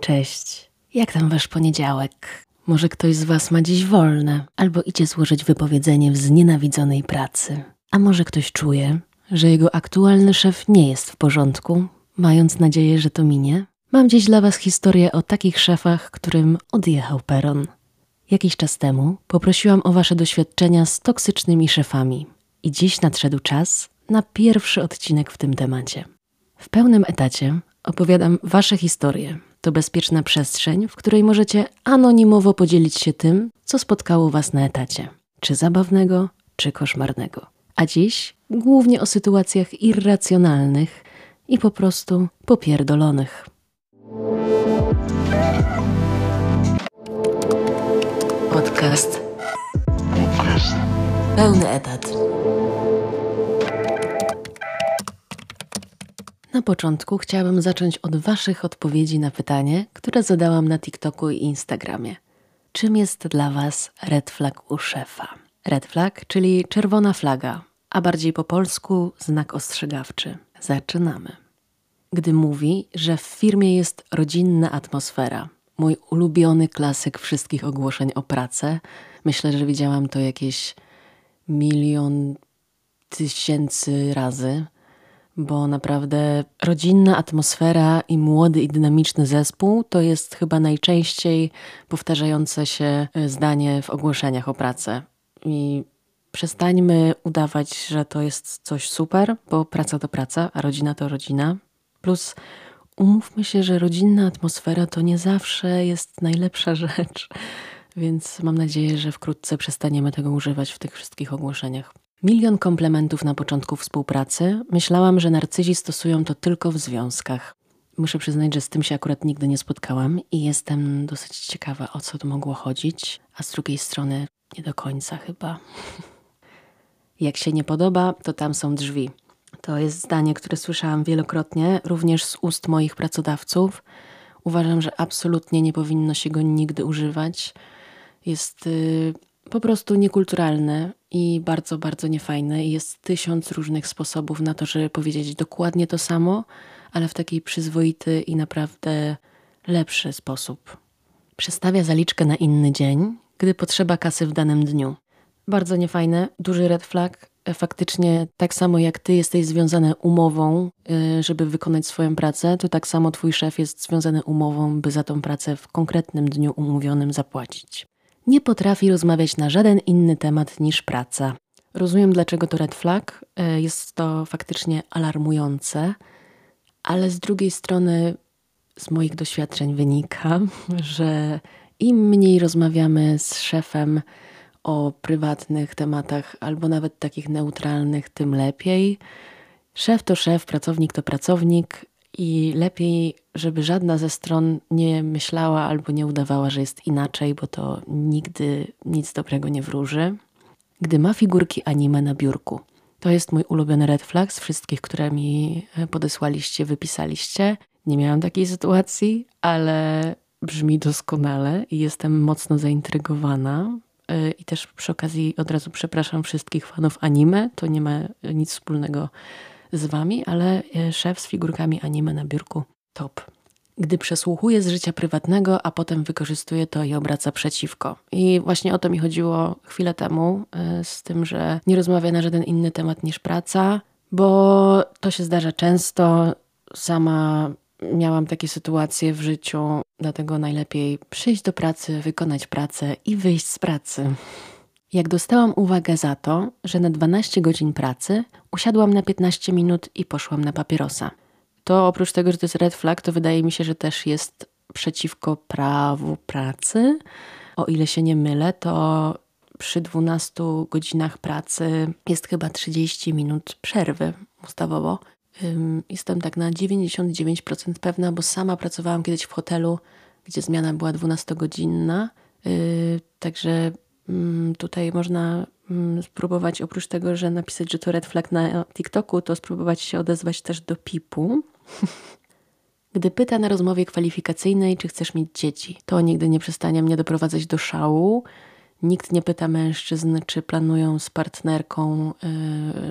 Cześć. Jak tam wasz poniedziałek? Może ktoś z was ma dziś wolne, albo idzie złożyć wypowiedzenie w znienawidzonej pracy. A może ktoś czuje, że jego aktualny szef nie jest w porządku, mając nadzieję, że to minie? Mam dziś dla was historię o takich szefach, którym odjechał peron. Jakiś czas temu poprosiłam o wasze doświadczenia z toksycznymi szefami. I dziś nadszedł czas na pierwszy odcinek w tym temacie. W pełnym etacie opowiadam wasze historie. To bezpieczna przestrzeń, w której możecie anonimowo podzielić się tym, co spotkało was na etacie. Czy zabawnego, czy koszmarnego. A dziś głównie o sytuacjach irracjonalnych i po prostu popierdolonych. Podcast. Pełny etat. Na początku chciałabym zacząć od Waszych odpowiedzi na pytanie, które zadałam na TikToku i Instagramie. Czym jest dla Was red flag u szefa? Red flag, czyli czerwona flaga, a bardziej po polsku znak ostrzegawczy. Zaczynamy. Gdy mówi, że w firmie jest rodzinna atmosfera, mój ulubiony klasyk wszystkich ogłoszeń o pracę, myślę, że widziałam to jakieś milion tysięcy razy bo naprawdę rodzinna atmosfera i młody i dynamiczny zespół to jest chyba najczęściej powtarzające się e, zdanie w ogłoszeniach o pracę. I przestańmy udawać, że to jest coś super, bo praca to praca, a rodzina to rodzina. Plus umówmy się, że rodzinna atmosfera to nie zawsze jest najlepsza rzecz. Więc mam nadzieję, że wkrótce przestaniemy tego używać w tych wszystkich ogłoszeniach. Milion komplementów na początku współpracy. Myślałam, że narcyzi stosują to tylko w związkach. Muszę przyznać, że z tym się akurat nigdy nie spotkałam i jestem dosyć ciekawa, o co tu mogło chodzić, a z drugiej strony nie do końca chyba. Jak się nie podoba, to tam są drzwi. To jest zdanie, które słyszałam wielokrotnie, również z ust moich pracodawców. Uważam, że absolutnie nie powinno się go nigdy używać. Jest y, po prostu niekulturalne i bardzo, bardzo niefajne. Jest tysiąc różnych sposobów na to, żeby powiedzieć dokładnie to samo, ale w taki przyzwoity i naprawdę lepszy sposób. Przestawia zaliczkę na inny dzień, gdy potrzeba kasy w danym dniu. Bardzo niefajne, duży red flag. Faktycznie, tak samo jak ty jesteś związany umową, y, żeby wykonać swoją pracę, to tak samo twój szef jest związany umową, by za tą pracę w konkretnym dniu umówionym zapłacić nie potrafi rozmawiać na żaden inny temat niż praca. Rozumiem, dlaczego to red flag. E, jest to faktycznie alarmujące, ale z drugiej strony, z moich doświadczeń wynika, że im mniej rozmawiamy z szefem o prywatnych tematach, albo nawet takich neutralnych, tym lepiej. Szef to szef, pracownik to pracownik, i lepiej, żeby żadna ze stron nie myślała albo nie udawała, że jest inaczej, bo to nigdy nic dobrego nie wróży. Gdy ma figurki anime na biurku. To jest mój ulubiony red flag z wszystkich, które mi e, podesłaliście, wypisaliście. Nie miałam takiej sytuacji, ale brzmi doskonale i jestem mocno zaintrygowana. E, I też przy okazji od razu przepraszam wszystkich fanów anime. To nie ma nic wspólnego z wami, ale e, szef z figurkami anime na biurku top. Gdy przesłuchuje z życia prywatnego, a potem wykorzystuje to i obraca przeciwko. I właśnie o to mi chodziło chwilę temu, e, z tym, że nie rozmawia na żaden inny temat niż praca, bo to się zdarza często. Sama miałam takie sytuacje w życiu, dlatego najlepiej przyjść do pracy, wykonać pracę i wyjść z pracy. Jak dostałam uwagę za to, że na 12 godzin pracy usiadłam na 15 minut i poszłam na papierosa. To oprócz tego, że to jest red flag, to wydaje mi się, że też jest przeciwko prawu pracy. O ile się nie mylę, to przy 12 godzinach pracy jest chyba 30 minut przerwy ustawowo. Jestem tak na 99% pewna, bo sama pracowałam kiedyś w hotelu, gdzie zmiana była 12-godzinna. Yy, także Mm, tutaj można mm, spróbować, oprócz tego, że napisać, że to red flag na TikToku, to spróbować się odezwać też do PIP-u. Gdy pyta na rozmowie kwalifikacyjnej, czy chcesz mieć dzieci, to nigdy nie przestanie mnie doprowadzać do szału. Nikt nie pyta mężczyzn, czy planują z partnerką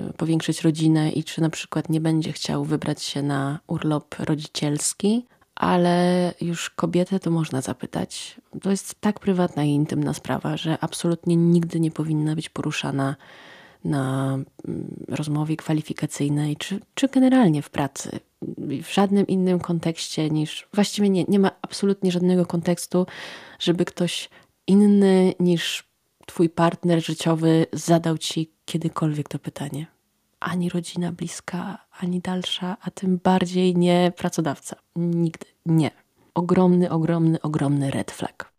yy, powiększyć rodzinę i czy na przykład nie będzie chciał wybrać się na urlop rodzicielski, ale już kobietę to można zapytać. To jest tak prywatna i intymna sprawa, że absolutnie nigdy nie powinna być poruszana na mm, rozmowie kwalifikacyjnej, czy, czy generalnie w pracy. W żadnym innym kontekście niż. Właściwie nie, nie ma absolutnie żadnego kontekstu, żeby ktoś inny niż Twój partner życiowy zadał Ci kiedykolwiek to pytanie. Ani rodzina bliska, ani dalsza, a tym bardziej nie pracodawca. Nigdy. Nie. Ogromny, ogromny, ogromny red flag.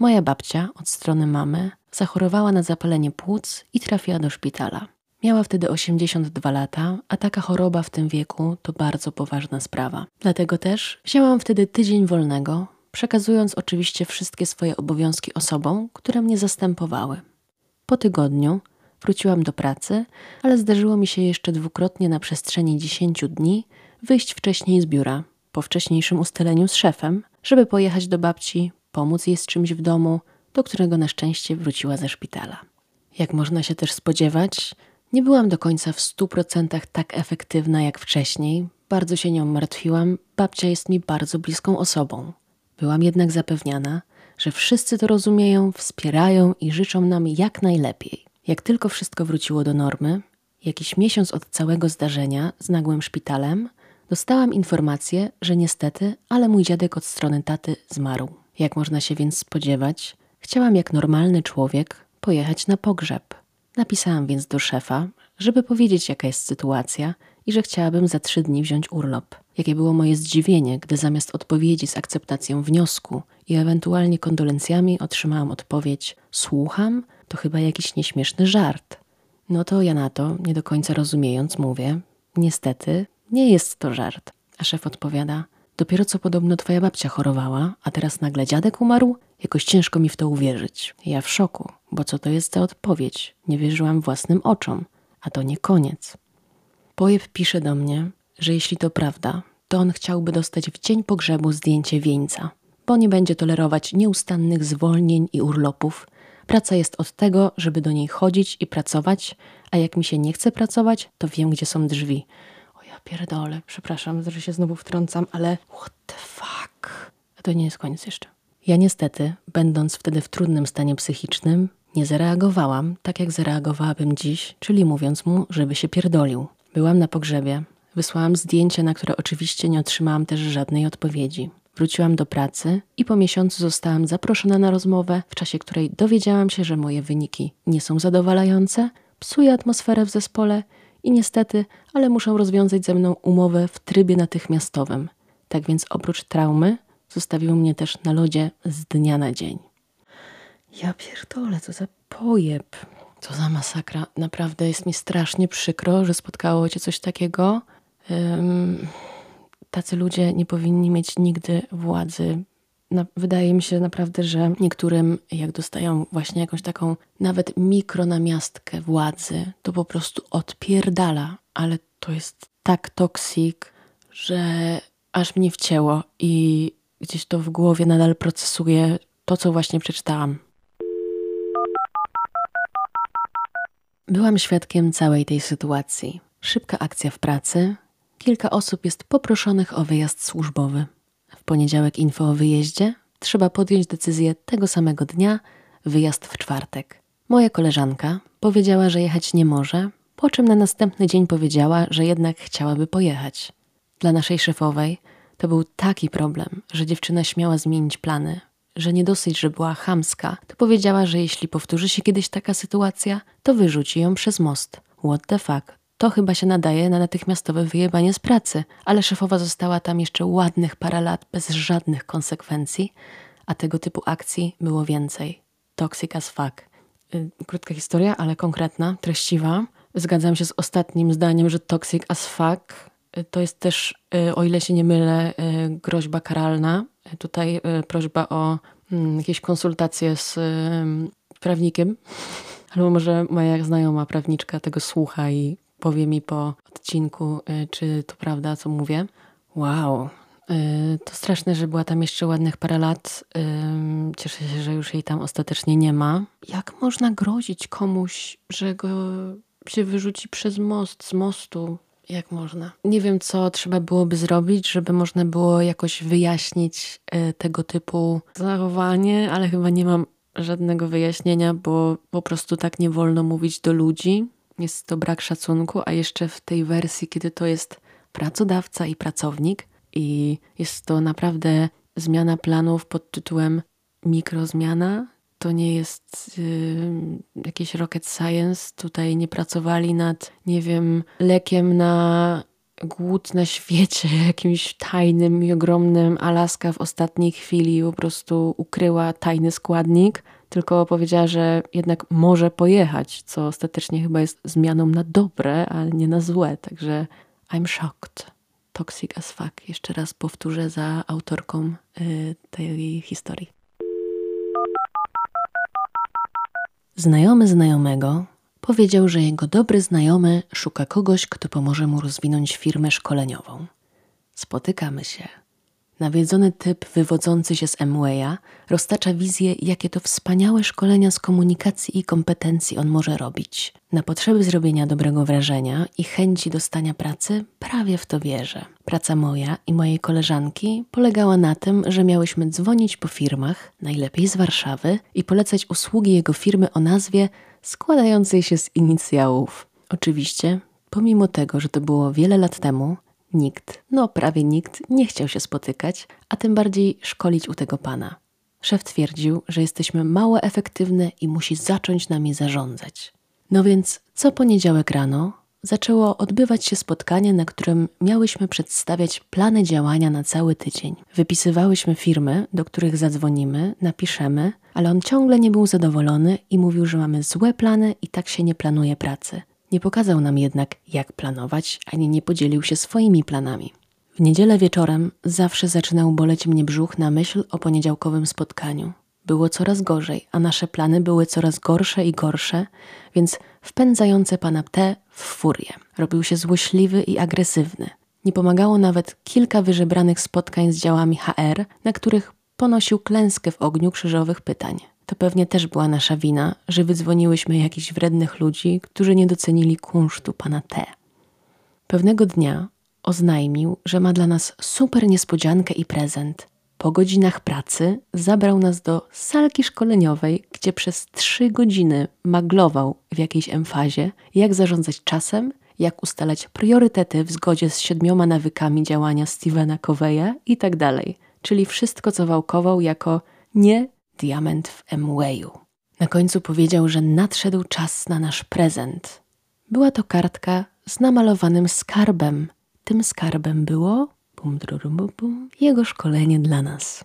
Moja babcia od strony mamy zachorowała na zapalenie płuc i trafiła do szpitala. Miała wtedy 82 lata, a taka choroba w tym wieku to bardzo poważna sprawa. Dlatego też wzięłam wtedy tydzień wolnego, przekazując oczywiście wszystkie swoje obowiązki osobom, które mnie zastępowały. Po tygodniu wróciłam do pracy, ale zdarzyło mi się jeszcze dwukrotnie na przestrzeni 10 dni wyjść wcześniej z biura, po wcześniejszym ustaleniu z szefem, żeby pojechać do babci, pomóc jej z czymś w domu, do którego na szczęście wróciła ze szpitala. Jak można się też spodziewać, nie byłam do końca w stu procentach tak efektywna jak wcześniej. Bardzo się nią martwiłam. Babcia jest mi bardzo bliską osobą. Byłam jednak zapewniana, że wszyscy to rozumieją, wspierają i życzą nam jak najlepiej. Jak tylko wszystko wróciło do normy, jakiś miesiąc od całego zdarzenia z nagłym szpitalem, dostałam informację, że niestety, ale mój dziadek od strony taty zmarł. Jak można się więc spodziewać, chciałam jak normalny człowiek pojechać na pogrzeb. Napisałam więc do szefa, żeby powiedzieć, jaka jest sytuacja i że chciałabym za trzy dni wziąć urlop. Jakie było moje zdziwienie, gdy zamiast odpowiedzi z akceptacją wniosku i ewentualnie kondolencjami otrzymałam odpowiedź: Słucham, to chyba jakiś nieśmieszny żart. No to ja na to, nie do końca rozumiejąc, mówię: Niestety, nie jest to żart. A szef odpowiada: Dopiero co podobno twoja babcia chorowała, a teraz nagle dziadek umarł? Jakoś ciężko mi w to uwierzyć. Ja w szoku, bo co to jest za odpowiedź? Nie wierzyłam własnym oczom. A to nie koniec. Pojeb pisze do mnie, że jeśli to prawda, to on chciałby dostać w dzień pogrzebu zdjęcie wieńca, bo nie będzie tolerować nieustannych zwolnień i urlopów. Praca jest od tego, żeby do niej chodzić i pracować, a jak mi się nie chce pracować, to wiem, gdzie są drzwi. Pierdolę, przepraszam, że się znowu wtrącam, ale what the fuck? A to nie jest koniec jeszcze. Ja niestety, będąc wtedy w trudnym stanie psychicznym, nie zareagowałam tak, jak zareagowałabym dziś, czyli mówiąc mu, żeby się pierdolił. Byłam na pogrzebie, wysłałam zdjęcie, na które oczywiście nie otrzymałam też żadnej odpowiedzi. Wróciłam do pracy i po miesiącu zostałam zaproszona na rozmowę, w czasie której dowiedziałam się, że moje wyniki nie są zadowalające, psuje atmosferę w zespole i niestety, ale muszę rozwiązać ze mną umowę w trybie natychmiastowym. Tak więc oprócz traumy zostawił mnie też na lodzie z dnia na dzień. Ja pierdolę, co za pojeb. Co za masakra. Naprawdę jest mi strasznie przykro, że spotkało cię coś takiego. Um, tacy ludzie nie powinni mieć nigdy władzy. Na, wydaje mi się naprawdę, że niektórym, jak dostają właśnie jakąś taką nawet mikronamiastkę władzy, to po prostu odpierdala. Ale to jest tak toksik, że aż mnie wcięło i gdzieś to w głowie nadal procesuje to, co właśnie przeczytałam. Byłam świadkiem całej tej sytuacji. Szybka akcja w pracy. Kilka osób jest poproszonych o wyjazd służbowy. Poniedziałek info o wyjeździe. Trzeba podjąć decyzję tego samego dnia, wyjazd w czwartek. Moja koleżanka powiedziała, że jechać nie może, po czym na następny dzień powiedziała, że jednak chciałaby pojechać. Dla naszej szefowej to był taki problem, że dziewczyna śmiała zmienić plany, że nie dosyć, że była chamska, to powiedziała, że jeśli powtórzy się kiedyś taka sytuacja, to wyrzuci ją przez most. What the fuck? To chyba się nadaje na natychmiastowe wyjebanie z pracy, ale szefowa została tam jeszcze ładnych parę lat bez żadnych konsekwencji, a tego typu akcji było więcej. Toxic as fuck. Y, krótka historia, ale konkretna, treściwa. Zgadzam się z ostatnim zdaniem, że toxic as fuck to jest też, y, o ile się nie mylę, y, groźba karalna. Tutaj y, prośba o mm, jakieś konsultacje z prawnikiem, albo może moja znajoma prawniczka tego słucha i powie mi po odcinku, czy to prawda, co mówię. Wow, Yy, to straszne, że była tam jeszcze ładnych parę lat. Yy, cieszę się, że już jej tam ostatecznie nie ma. Jak można grozić komuś, że go się wyrzuci przez most, z mostu? Jak można? Nie wiem, co trzeba byłoby zrobić, żeby można było jakoś wyjaśnić tego typu zachowanie, ale chyba nie mam żadnego wyjaśnienia, bo po prostu tak nie wolno mówić do ludzi. Jest to brak szacunku, a jeszcze w tej wersji, kiedy to jest pracodawca i pracownik, i jest to naprawdę zmiana planów pod tytułem mikrozmiana. To nie jest yy, jakiś rocket science. Tutaj nie pracowali nad, nie wiem, lekiem na głód na świecie, jakimś tajnym i ogromnym. Alaska w ostatniej chwili po prostu ukryła tajny składnik, tylko powiedziała, że jednak może pojechać, co ostatecznie chyba jest zmianą na dobre, a nie na złe. Także I'm shocked. Toxic as fuck. Jeszcze raz powtórzę za autorką y, tej historii. Znajomy znajomego powiedział, że jego dobry znajomy szuka kogoś, kto pomoże mu rozwinąć firmę szkoleniową. Spotykamy się. Nawiedzony typ wywodzący się z Amwaya roztacza wizję, jakie to wspaniałe szkolenia z komunikacji i kompetencji on może robić. Na potrzeby zrobienia dobrego wrażenia i chęci dostania pracy prawie w to wierzę. Praca moja i mojej koleżanki polegała na tym, że miałyśmy dzwonić po firmach, najlepiej z Warszawy, i polecać usługi jego firmy o nazwie składającej się z inicjałów. Oczywiście, pomimo tego, że to było wiele lat temu, Nikt, no prawie nikt, nie chciał się spotykać, a tym bardziej szkolić u tego pana. Szef twierdził, że jesteśmy mało efektywne i musi zacząć nami zarządzać. No więc co poniedziałek rano zaczęło odbywać się spotkanie, na którym miałyśmy przedstawiać plany działania na cały tydzień. Wypisywałyśmy firmy, do których zadzwonimy, napiszemy, ale on ciągle nie był zadowolony i mówił, że mamy złe plany i tak się nie planuje pracy. Nie pokazał nam jednak, jak planować, ani nie podzielił się swoimi planami. W niedzielę wieczorem zawsze zaczynał boleć mnie brzuch na myśl o poniedziałkowym spotkaniu. Było coraz gorzej, a nasze plany były coraz gorsze i gorsze, więc wpędzające pana T w furię. Robił się złośliwy i agresywny. Nie pomagało nawet kilka wyżebranych spotkań z działami HR, na których ponosił klęskę w ogniu krzyżowych pytań. To pewnie też była nasza wina, że wydzwoniłyśmy jakichś wrednych ludzi, którzy nie docenili kunsztu pana T. Pewnego dnia oznajmił, że ma dla nas super niespodziankę i prezent. Po godzinach pracy zabrał nas do salki szkoleniowej, gdzie przez trzy godziny maglował w jakiejś emfazie, jak zarządzać czasem, jak ustalać priorytety w zgodzie z siedmioma nawykami działania Stevena Coveya i tak dalej. Czyli wszystko, co wałkował jako nie diament w Emwayu. Na końcu powiedział, że nadszedł czas na nasz prezent. Była to kartka z namalowanym skarbem. Tym skarbem było bum, bum, bum, jego szkolenie dla nas.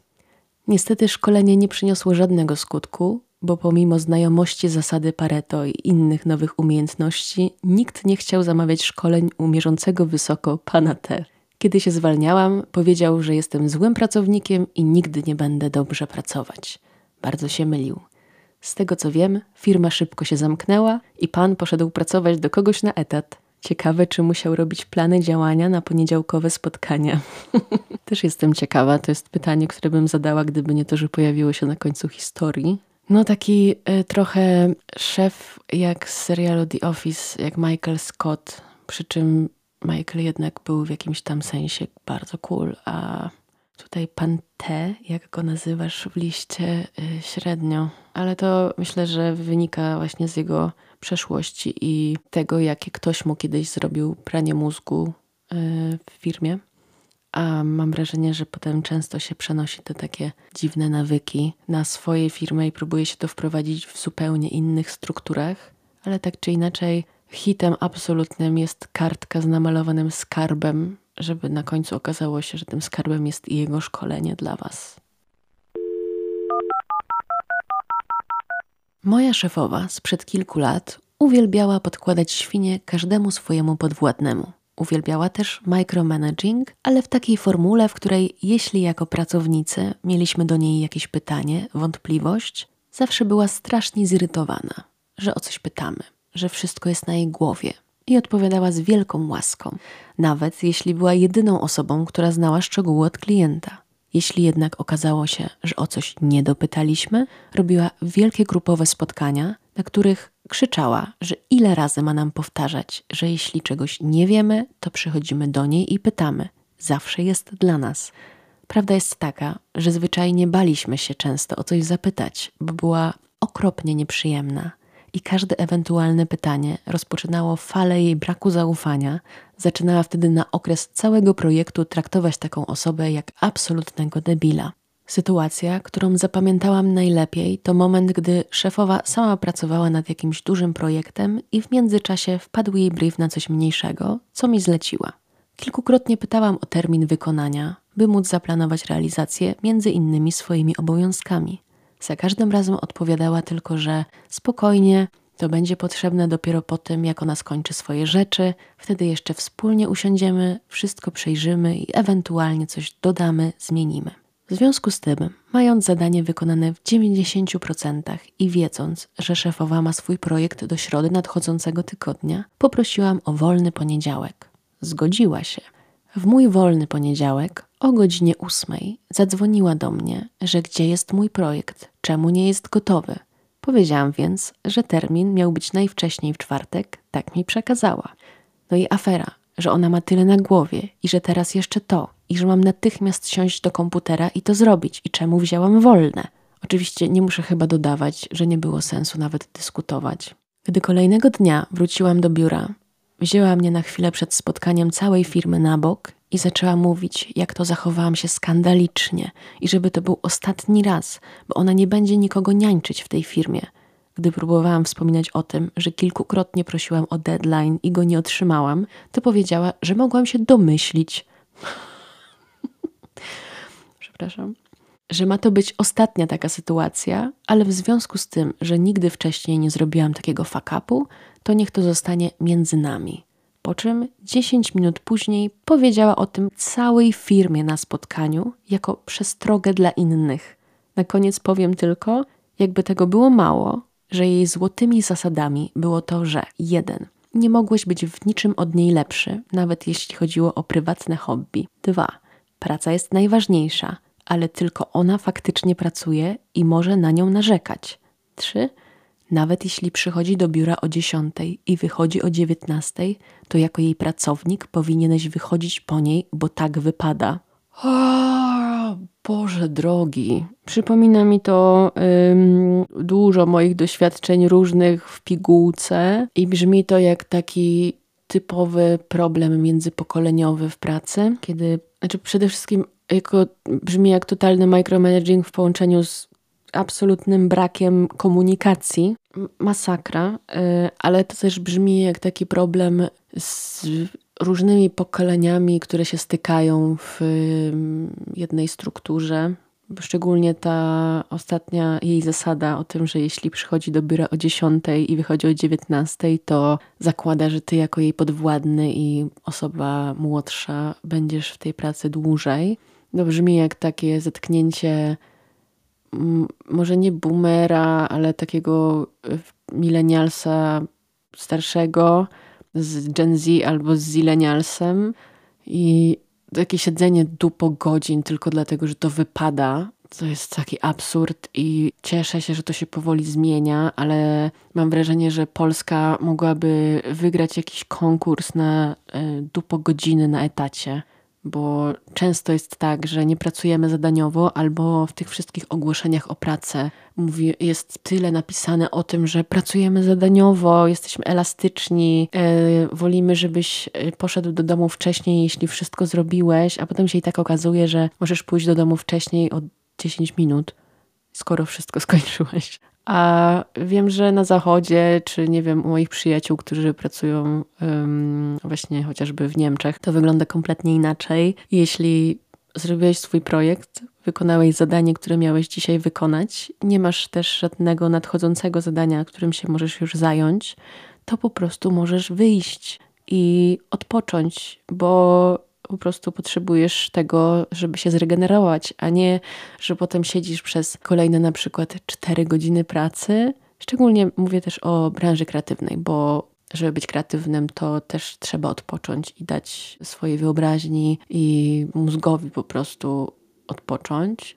Niestety szkolenie nie przyniosło żadnego skutku, bo pomimo znajomości zasady Pareto i innych nowych umiejętności, nikt nie chciał zamawiać szkoleń u mierzącego wysoko pana T. Kiedy się zwalniałam, powiedział, że jestem złym pracownikiem i nigdy nie będę dobrze pracować. Bardzo się mylił. Z tego co wiem, firma szybko się zamknęła i pan poszedł pracować do kogoś na etat. Ciekawe, czy musiał robić plany działania na poniedziałkowe spotkania. Też jestem ciekawa, to jest pytanie, które bym zadała, gdyby nie to, że pojawiło się na końcu historii. No taki y, trochę szef jak z serialu The Office, jak Michael Scott, przy czym Michael jednak był w jakimś tam sensie bardzo cool, a Tutaj pan T, jak go nazywasz w liście, y, średnio, ale to myślę, że wynika właśnie z jego przeszłości i tego, jakie ktoś mu kiedyś zrobił pranie mózgu y, w firmie. A mam wrażenie, że potem często się przenosi te takie dziwne nawyki na swoje firmy i próbuje się to wprowadzić w zupełnie innych strukturach, ale tak czy inaczej, hitem absolutnym jest kartka z namalowanym skarbem żeby na końcu okazało się, że tym skarbem jest i jego szkolenie dla Was. Moja szefowa sprzed kilku lat uwielbiała podkładać świnie każdemu swojemu podwładnemu. Uwielbiała też micromanaging, ale w takiej formule, w której jeśli jako pracownicy mieliśmy do niej jakieś pytanie, wątpliwość, zawsze była strasznie zirytowana, że o coś pytamy, że wszystko jest na jej głowie, i odpowiadała z wielką łaską, nawet jeśli była jedyną osobą, która znała szczegóły od klienta. Jeśli jednak okazało się, że o coś nie dopytaliśmy, robiła wielkie grupowe spotkania, na których krzyczała, że ile razy ma nam powtarzać, że jeśli czegoś nie wiemy, to przychodzimy do niej i pytamy. Zawsze jest dla nas. Prawda jest taka, że zwyczajnie baliśmy się często o coś zapytać, bo była okropnie nieprzyjemna i każde ewentualne pytanie rozpoczynało falę jej braku zaufania, zaczynała wtedy na okres całego projektu traktować taką osobę jak absolutnego debila. Sytuacja, którą zapamiętałam najlepiej, to moment, gdy szefowa sama pracowała nad jakimś dużym projektem i w międzyczasie wpadł jej brief na coś mniejszego, co mi zleciła. Kilkukrotnie pytałam o termin wykonania, by móc zaplanować realizację między innymi swoimi obowiązkami. Za każdym razem odpowiadała tylko, że spokojnie, to będzie potrzebne dopiero po tym, jak ona skończy swoje rzeczy. Wtedy jeszcze wspólnie usiądziemy, wszystko przejrzymy i ewentualnie coś dodamy, zmienimy. W związku z tym, mając zadanie wykonane w 90% i wiedząc, że szefowa ma swój projekt do środy nadchodzącego tygodnia, poprosiłam o wolny poniedziałek. Zgodziła się. W mój wolny poniedziałek o godzinie ósmej zadzwoniła do mnie, że gdzie jest mój projekt, czemu nie jest gotowy. Powiedziałam więc, że termin miał być najwcześniej w czwartek, tak mi przekazała. No i afera, że ona ma tyle na głowie i że teraz jeszcze to, i że mam natychmiast siąść do komputera i to zrobić, i czemu wzięłam wolne. Oczywiście nie muszę chyba dodawać, że nie było sensu nawet dyskutować. Gdy kolejnego dnia wróciłam do biura, wzięła mnie na chwilę przed spotkaniem całej firmy na bok i zaczęła mówić, jak to zachowałam się skandalicznie i żeby to był ostatni raz, bo ona nie będzie nikogo niańczyć w tej firmie. Gdy próbowałam wspominać o tym, że kilkukrotnie prosiłam o deadline i go nie otrzymałam, to powiedziała, że mogłam się domyślić. Przepraszam. Że ma to być ostatnia taka sytuacja, ale w związku z tym, że nigdy wcześniej nie zrobiłam takiego fakapu, to niech to zostanie między nami. Po czym 10 minut później powiedziała o tym całej firmie na spotkaniu jako przestrogę dla innych. Na koniec powiem tylko, jakby tego było mało, że jej złotymi zasadami było to, że jeden, nie mogłeś być w niczym od niej lepszy, nawet jeśli chodziło o prywatne hobby. Dwa, praca jest najważniejsza, ale tylko ona faktycznie pracuje i może na nią narzekać. Trzy, nawet jeśli przychodzi do biura o 10 i wychodzi o 19, to jako jej pracownik powinieneś wychodzić po niej, bo tak wypada. O, Boże drogi. Przypomina mi to ym, dużo moich doświadczeń różnych w pigułce i brzmi to jak taki typowy problem międzypokoleniowy w pracy, kiedy, znaczy przede wszystkim jako, brzmi jak totalny micromanaging w połączeniu z absolutnym brakiem komunikacji. Masakra, y, ale to też brzmi jak taki problem z różnymi pokoleniami, które się stykają w jednej strukturze. Szczególnie ta ostatnia jej zasada o tym, że jeśli przychodzi do biura o 10 i wychodzi o 19, to zakłada, że ty jako jej podwładny i osoba młodsza będziesz w tej pracy dłużej. To brzmi jak takie zetknięcie może nie boomera, ale takiego e, milenialsa starszego z Gen Z albo z zilenialsem. I takie siedzenie dupo godzin tylko dlatego, że to wypada, to jest taki absurd i cieszę się, że to się powoli zmienia, ale mam wrażenie, że Polska mogłaby wygrać jakiś konkurs na e, dupo godziny na etacie bo często jest tak, że nie pracujemy zadaniowo, albo w tych wszystkich ogłoszeniach o pracę mówi, jest tyle napisane o tym, że pracujemy zadaniowo, jesteśmy elastyczni, yy, wolimy, żebyś e, poszedł do domu wcześniej, jeśli wszystko zrobiłeś, a potem się i tak okazuje, że możesz pójść do domu wcześniej o 10 minut, skoro wszystko skończyłeś. A wiem, że na zachodzie, czy nie wiem, u moich przyjaciół, którzy pracują um, właśnie chociażby w Niemczech, to wygląda kompletnie inaczej. Jeśli zrobiłeś swój projekt, wykonałeś zadanie, które miałeś dzisiaj wykonać, nie masz też żadnego nadchodzącego zadania, którym się możesz już zająć, to po prostu możesz wyjść i odpocząć, bo po prostu potrzebujesz tego, żeby się zregenerować, a nie, że potem siedzisz przez kolejne na przykład 4 godziny pracy. Szczególnie mówię też o branży kreatywnej, bo żeby być kreatywnym, to też trzeba odpocząć i dać swojej wyobraźni i mózgowi po prostu odpocząć.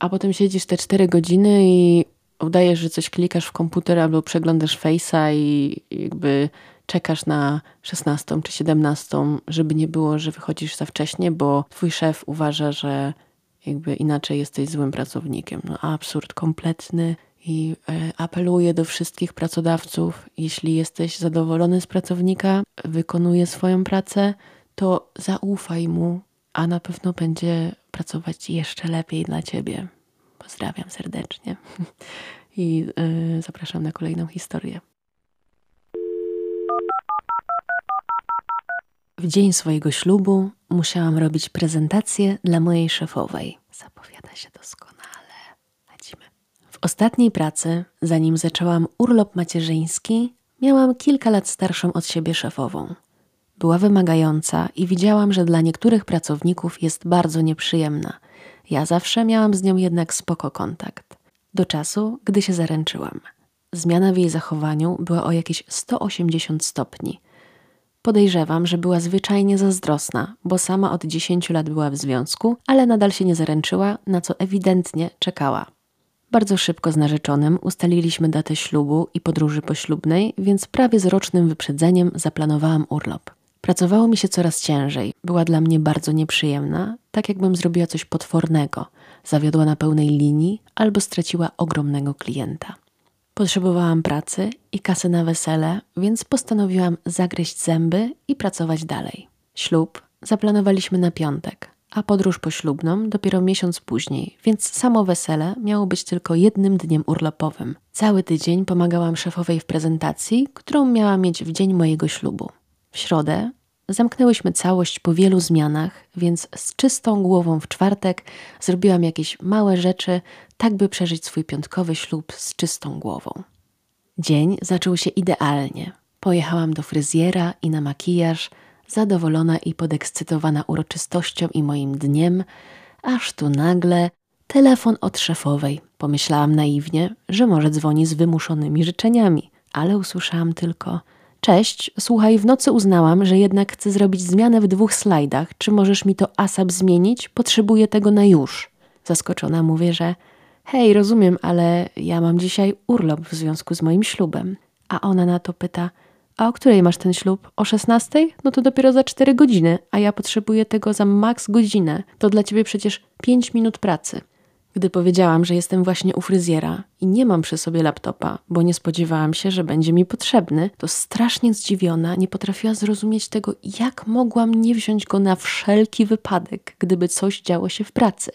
A potem siedzisz te 4 godziny i udajesz, że coś klikasz w komputer albo przeglądasz Face'a i jakby czekasz na 16 czy 17, żeby nie było, że wychodzisz za wcześnie, bo twój szef uważa, że jakby inaczej jesteś złym pracownikiem. No absurd kompletny i e, apeluję do wszystkich pracodawców, jeśli jesteś zadowolony z pracownika, wykonuje swoją pracę, to zaufaj mu, a na pewno będzie pracować jeszcze lepiej dla ciebie. Pozdrawiam serdecznie i yy, zapraszam na kolejną historię. W dzień swojego ślubu musiałam robić prezentację dla mojej szefowej. Zapowiada się doskonale. Lecimy. W ostatniej pracy, zanim zaczęłam urlop macierzyński, miałam kilka lat starszą od siebie szefową. Była wymagająca i widziałam, że dla niektórych pracowników jest bardzo nieprzyjemna. Ja zawsze miałam z nią jednak spoko kontakt. Do czasu, gdy się zaręczyłam. Zmiana w jej zachowaniu była o jakieś 180 stopni. Podejrzewam, że była zwyczajnie zazdrosna, bo sama od 10 lat była w związku, ale nadal się nie zaręczyła, na co ewidentnie czekała. Bardzo szybko z narzeczonym ustaliliśmy datę ślubu i podróży poślubnej, więc prawie z rocznym wyprzedzeniem zaplanowałam urlop. Pracowało mi się coraz ciężej, była dla mnie bardzo nieprzyjemna, tak jakbym zrobiła coś potwornego, zawiodła na pełnej linii albo straciła ogromnego klienta. Potrzebowałam pracy i kasy na wesele, więc postanowiłam zagryźć zęby i pracować dalej. Ślub zaplanowaliśmy na piątek, a podróż poślubną dopiero miesiąc później, więc samo wesele miało być tylko jednym dniem urlopowym. Cały tydzień pomagałam szefowej w prezentacji, którą miała mieć w dzień mojego ślubu. W środę zamknęłyśmy całość po wielu zmianach, więc z czystą głową w czwartek zrobiłam jakieś małe rzeczy, tak by przeżyć swój piątkowy ślub z czystą głową. Dzień zaczął się idealnie. Pojechałam do fryzjera i na makijaż, zadowolona i podekscytowana uroczystością i moim dniem, aż tu nagle telefon od szefowej. Pomyślałam naiwnie, że może dzwoni z wymuszonymi życzeniami, ale usłyszałam tylko – Cześć, słuchaj, w nocy uznałam, że jednak chcę zrobić zmianę w dwóch slajdach. Czy możesz mi to ASAP zmienić? Potrzebuję tego na już. Zaskoczona mówię, że hej, rozumiem, ale ja mam dzisiaj urlop w związku z moim ślubem. A ona na to pyta, a o której masz ten ślub? O 16? No to dopiero za 4 godziny, a ja potrzebuję tego za maks godzinę. To dla ciebie przecież 5 minut pracy. Gdy powiedziałam, że jestem właśnie u fryzjera i nie mam przy sobie laptopa, bo nie spodziewałam się, że będzie mi potrzebny, to strasznie zdziwiona nie potrafiła zrozumieć tego, jak mogłam nie wziąć go na wszelki wypadek, gdyby coś działo się w pracy.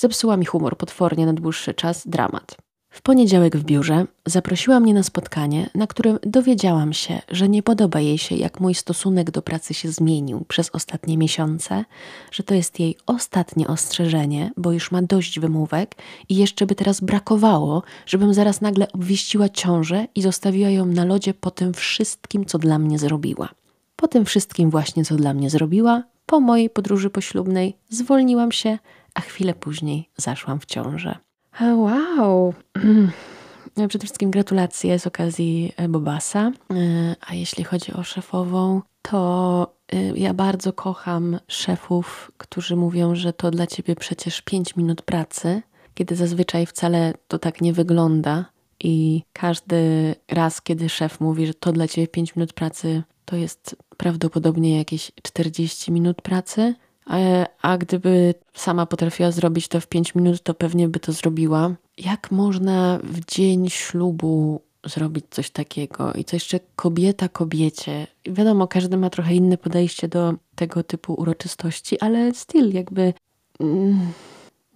Zepsuła mi humor potwornie na dłuższy czas, dramat. W poniedziałek w biurze zaprosiła mnie na spotkanie, na którym dowiedziałam się, że nie podoba jej się, jak mój stosunek do pracy się zmienił przez ostatnie miesiące, że to jest jej ostatnie ostrzeżenie, bo już ma dość wymówek i jeszcze by teraz brakowało, żebym zaraz nagle obwieściła ciążę i zostawiła ją na lodzie po tym wszystkim, co dla mnie zrobiła. Po tym wszystkim właśnie, co dla mnie zrobiła, po mojej podróży poślubnej zwolniłam się, a chwilę później zaszłam w ciążę. Wow! Przede wszystkim gratulacje z okazji e, Bobasa. E, a jeśli chodzi o szefową, to e, ja bardzo kocham szefów, którzy mówią, że to dla ciebie przecież 5 minut pracy, kiedy zazwyczaj wcale to tak nie wygląda. I każdy raz, kiedy szef mówi, że to dla ciebie 5 minut pracy, to jest prawdopodobnie jakieś 40 minut pracy. A, a gdyby sama potrafiła zrobić to w 5 minut, to pewnie by to zrobiła. Jak można w dzień ślubu zrobić coś takiego i to jeszcze kobieta kobiecie. Wiadomo, każdy ma trochę inne podejście do tego typu uroczystości, ale styl jakby. Mm,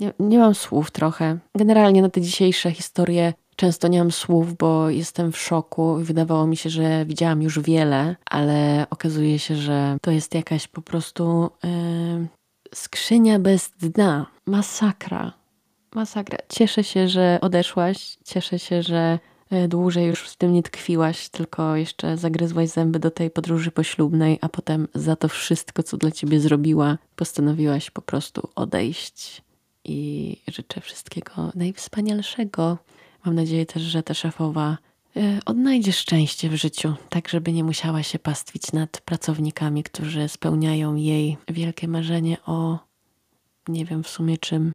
nie, nie mam słów trochę. Generalnie na te dzisiejsze historie Często nie mam słów, bo jestem w szoku i wydawało mi się, że widziałam już wiele, ale okazuje się, że to jest jakaś po prostu yy, skrzynia bez dna. Masakra. Masakra. Cieszę się, że odeszłaś. Cieszę się, że e, dłużej już w tym nie tkwiłaś, tylko jeszcze zagryzłaś zęby do tej podróży poślubnej, a potem za to wszystko, co dla ciebie zrobiła, postanowiłaś po prostu odejść. I życzę wszystkiego najwspanialszego. Mam nadzieję też, że ta szefowa y, odnajdzie szczęście w życiu, tak żeby nie musiała się pastwić nad pracownikami, którzy spełniają jej wielkie marzenie o nie wiem w sumie czym.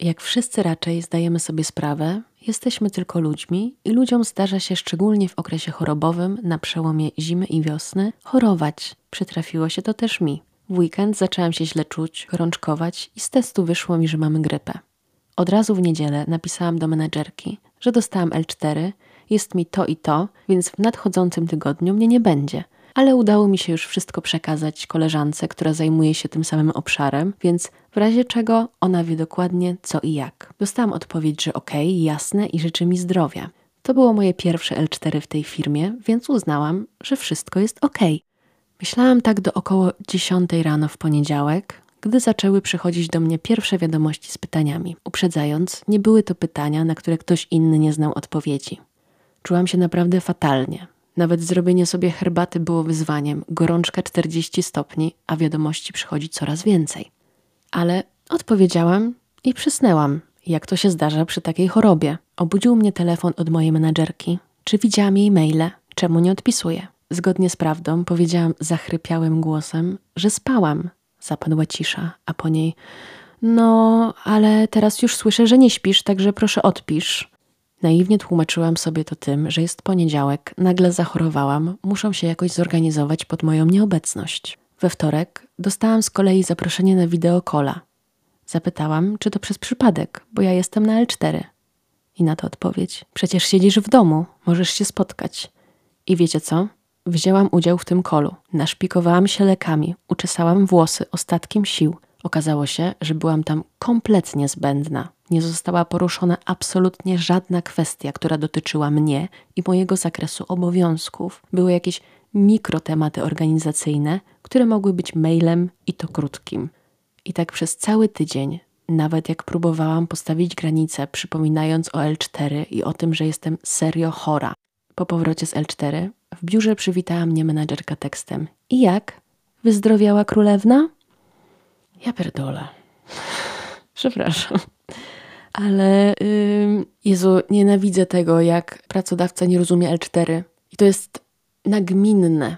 Jak wszyscy raczej zdajemy sobie sprawę, jesteśmy tylko ludźmi i ludziom zdarza się szczególnie w okresie chorobowym, na przełomie zimy i wiosny, chorować. Przytrafiło się to też mi. W weekend zaczęłam się źle czuć, gorączkować i z testu wyszło mi, że mamy grypę. Od razu w niedzielę napisałam do menedżerki, że dostałam L4, jest mi to i to, więc w nadchodzącym tygodniu mnie nie będzie. Ale udało mi się już wszystko przekazać koleżance, która zajmuje się tym samym obszarem, więc w razie czego ona wie dokładnie co i jak. Dostałam odpowiedź, że okay, jasne i życzy mi zdrowia. To było moje pierwsze L4 w tej firmie, więc uznałam, że wszystko jest ok. Myślałam tak do około 10 rano w poniedziałek, gdy zaczęły przychodzić do mnie pierwsze wiadomości z pytaniami. Uprzedzając, nie były to pytania, na które ktoś inny nie znał odpowiedzi. Czułam się naprawdę fatalnie. Nawet zrobienie sobie herbaty było wyzwaniem. Gorączka 40 stopni, a wiadomości przychodzi coraz więcej. Ale odpowiedziałam i przysnęłam, jak to się zdarza przy takiej chorobie. Obudził mnie telefon od mojej menadżerki. Czy widziałam jej maile? Czemu nie odpisuje? Zgodnie z prawdą powiedziałam zachrypiałym głosem, że spałam. Zapadła cisza, a po niej no, ale teraz już słyszę, że nie śpisz, także proszę odpisz. Naiwnie tłumaczyłam sobie to tym, że jest poniedziałek, nagle zachorowałam, muszę się jakoś zorganizować pod moją nieobecność. We wtorek dostałam z kolei zaproszenie na wideokola. Zapytałam, czy to przez przypadek, bo ja jestem na L4. I na to odpowiedź: Przecież siedzisz w domu, możesz się spotkać. I wiecie co? Wzięłam udział w tym kolu. Naszpikowałam się lekami, uczesałam włosy ostatkiem sił. Okazało się, że byłam tam kompletnie zbędna. Nie została poruszona absolutnie żadna kwestia, która dotyczyła mnie i mojego zakresu obowiązków. Były jakieś mikrotematy organizacyjne, które mogły być mailem i to krótkim. I tak przez cały tydzień, nawet jak próbowałam postawić granicę, przypominając o L4 i o tym, że jestem serio chora. Po powrocie z L4 w biurze przywitała mnie menadżerka tekstem. I jak? Wyzdrowiała królewna? Ja pierdolę. Przepraszam. Ale yy, Jezu, nienawidzę tego, jak pracodawca nie rozumie L4. I to jest nagminne.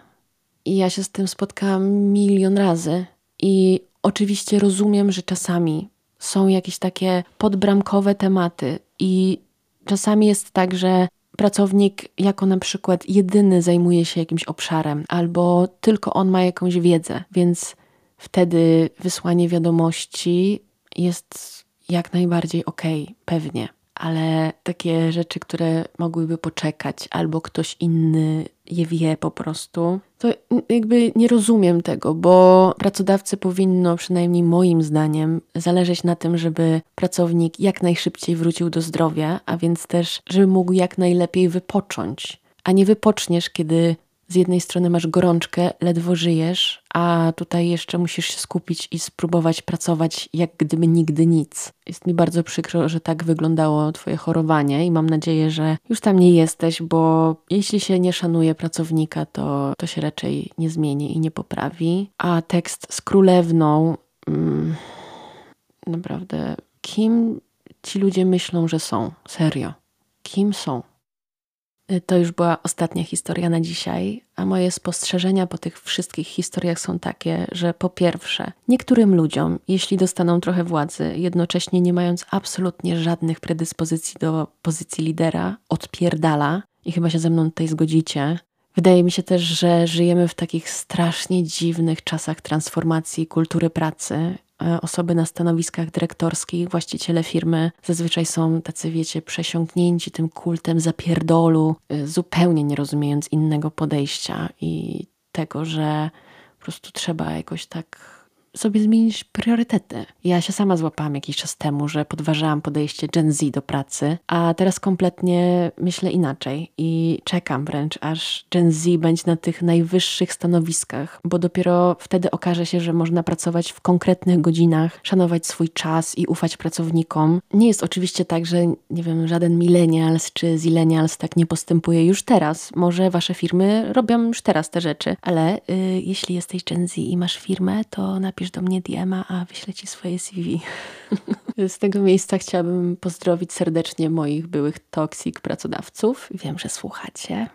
I ja się z tym spotkałam milion razy. I oczywiście rozumiem, że czasami są jakieś takie podbramkowe tematy i czasami jest tak, że pracownik jako na przykład jedyny zajmuje się jakimś obszarem albo tylko on ma jakąś wiedzę, więc wtedy wysłanie wiadomości jest jak najbardziej okay, pewnie. Ale takie rzeczy, które mogłyby poczekać, albo ktoś inny je wie po prostu, to jakby nie rozumiem tego, bo pracodawcy powinno, przynajmniej moim zdaniem, zależeć na tym, żeby pracownik jak najszybciej wrócił do zdrowia, a więc też, żeby mógł jak najlepiej wypocząć. A nie wypoczniesz, kiedy z jednej strony masz gorączkę, ledwo żyjesz, a tutaj jeszcze musisz się skupić i spróbować pracować jak gdyby nigdy nic. Jest mi bardzo przykro, że tak wyglądało Twoje chorowanie i mam nadzieję, że już tam nie jesteś, bo jeśli się nie szanuje pracownika, to, to się raczej nie zmieni i nie poprawi. A tekst z królewną. Mm, naprawdę, kim ci ludzie myślą, że są? Serio. Kim są? Y, to już była ostatnia historia na dzisiaj, a moje spostrzeżenia po tych wszystkich historiach są takie, że po pierwsze, niektórym ludziom, jeśli dostaną trochę władzy, jednocześnie nie mając absolutnie żadnych predyspozycji do pozycji lidera, odpierdala i chyba się ze mną tutaj zgodzicie. Wydaje mi się też, że żyjemy w takich strasznie dziwnych czasach transformacji kultury pracy osoby na stanowiskach dyrektorskich, właściciele firmy zazwyczaj są tacy, wiecie, przesiąknięci tym kultem zapierdolu, e, zupełnie nie rozumiejąc innego podejścia i tego, że po prostu trzeba jakoś tak sobie zmienić priorytety. Ja się sama złapałam jakiś czas temu, że podważałam podejście Gen Z do pracy, a teraz kompletnie myślę inaczej i czekam wręcz, aż Gen Z będzie na tych najwyższych stanowiskach, bo dopiero wtedy okaże się, że można pracować w konkretnych godzinach, szanować swój czas i ufać pracownikom. Nie jest oczywiście tak, że nie wiem, żaden millennials czy zillennials tak nie postępuje już teraz. Może wasze firmy robią już teraz te rzeczy, ale yy, jeśli jesteś Gen Z i masz firmę, to napisz napisz do mnie DM-a, a wyślę ci swoje CV. Z tego miejsca chciałabym pozdrowić serdecznie moich byłych toksik pracodawców. Wiem, że słuchacie.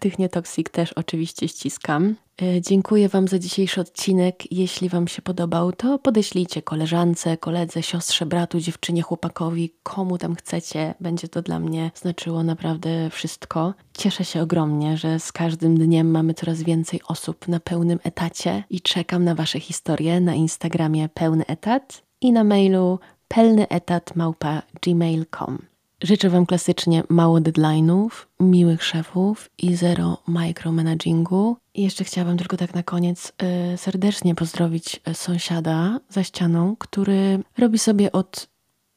Tych nietoksik też oczywiście ściskam. E, dziękuję Wam za dzisiejszy odcinek. Jeśli Wam się podobał, to podeślijcie koleżance, koledze, siostrze, bratu, dziewczynie, chłopakowi, komu tam chcecie. Będzie to dla mnie znaczyło naprawdę wszystko. Cieszę się ogromnie, że z każdym dniem mamy coraz więcej osób na pełnym etacie i czekam na Wasze historie na Instagramie pełny etat i na mailu pełnyetat.gmail.com. Życzę Wam klasycznie mało deadline'ów, miłych szefów i zero micromanagingu. I jeszcze chciałabym tylko tak na koniec y, serdecznie pozdrowić y, sąsiada za ścianą, który robi sobie od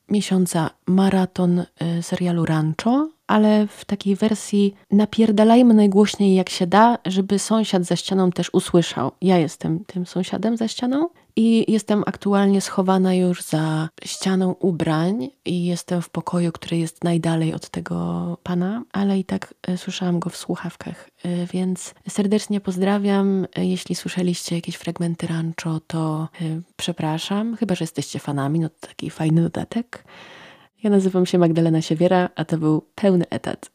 miesiąca maraton y, serialu Rancho, ale w takiej wersji napierdalajmy najgłośniej jak się da, żeby sąsiad za ścianą też usłyszał. Ja jestem tym sąsiadem za ścianą i jestem aktualnie schowana już za ścianą ubrań i jestem w pokoju, który jest najdalej od tego pana, ale i tak e, słyszałam go w słuchawkach, e, więc serdecznie pozdrawiam. Jeśli słyszeliście jakieś fragmenty rancho, to przepraszam, chyba że jesteście fanami, no to taki fajny dodatek. Ja nazywam się Magdalena Siewiera, a to był pełny etat.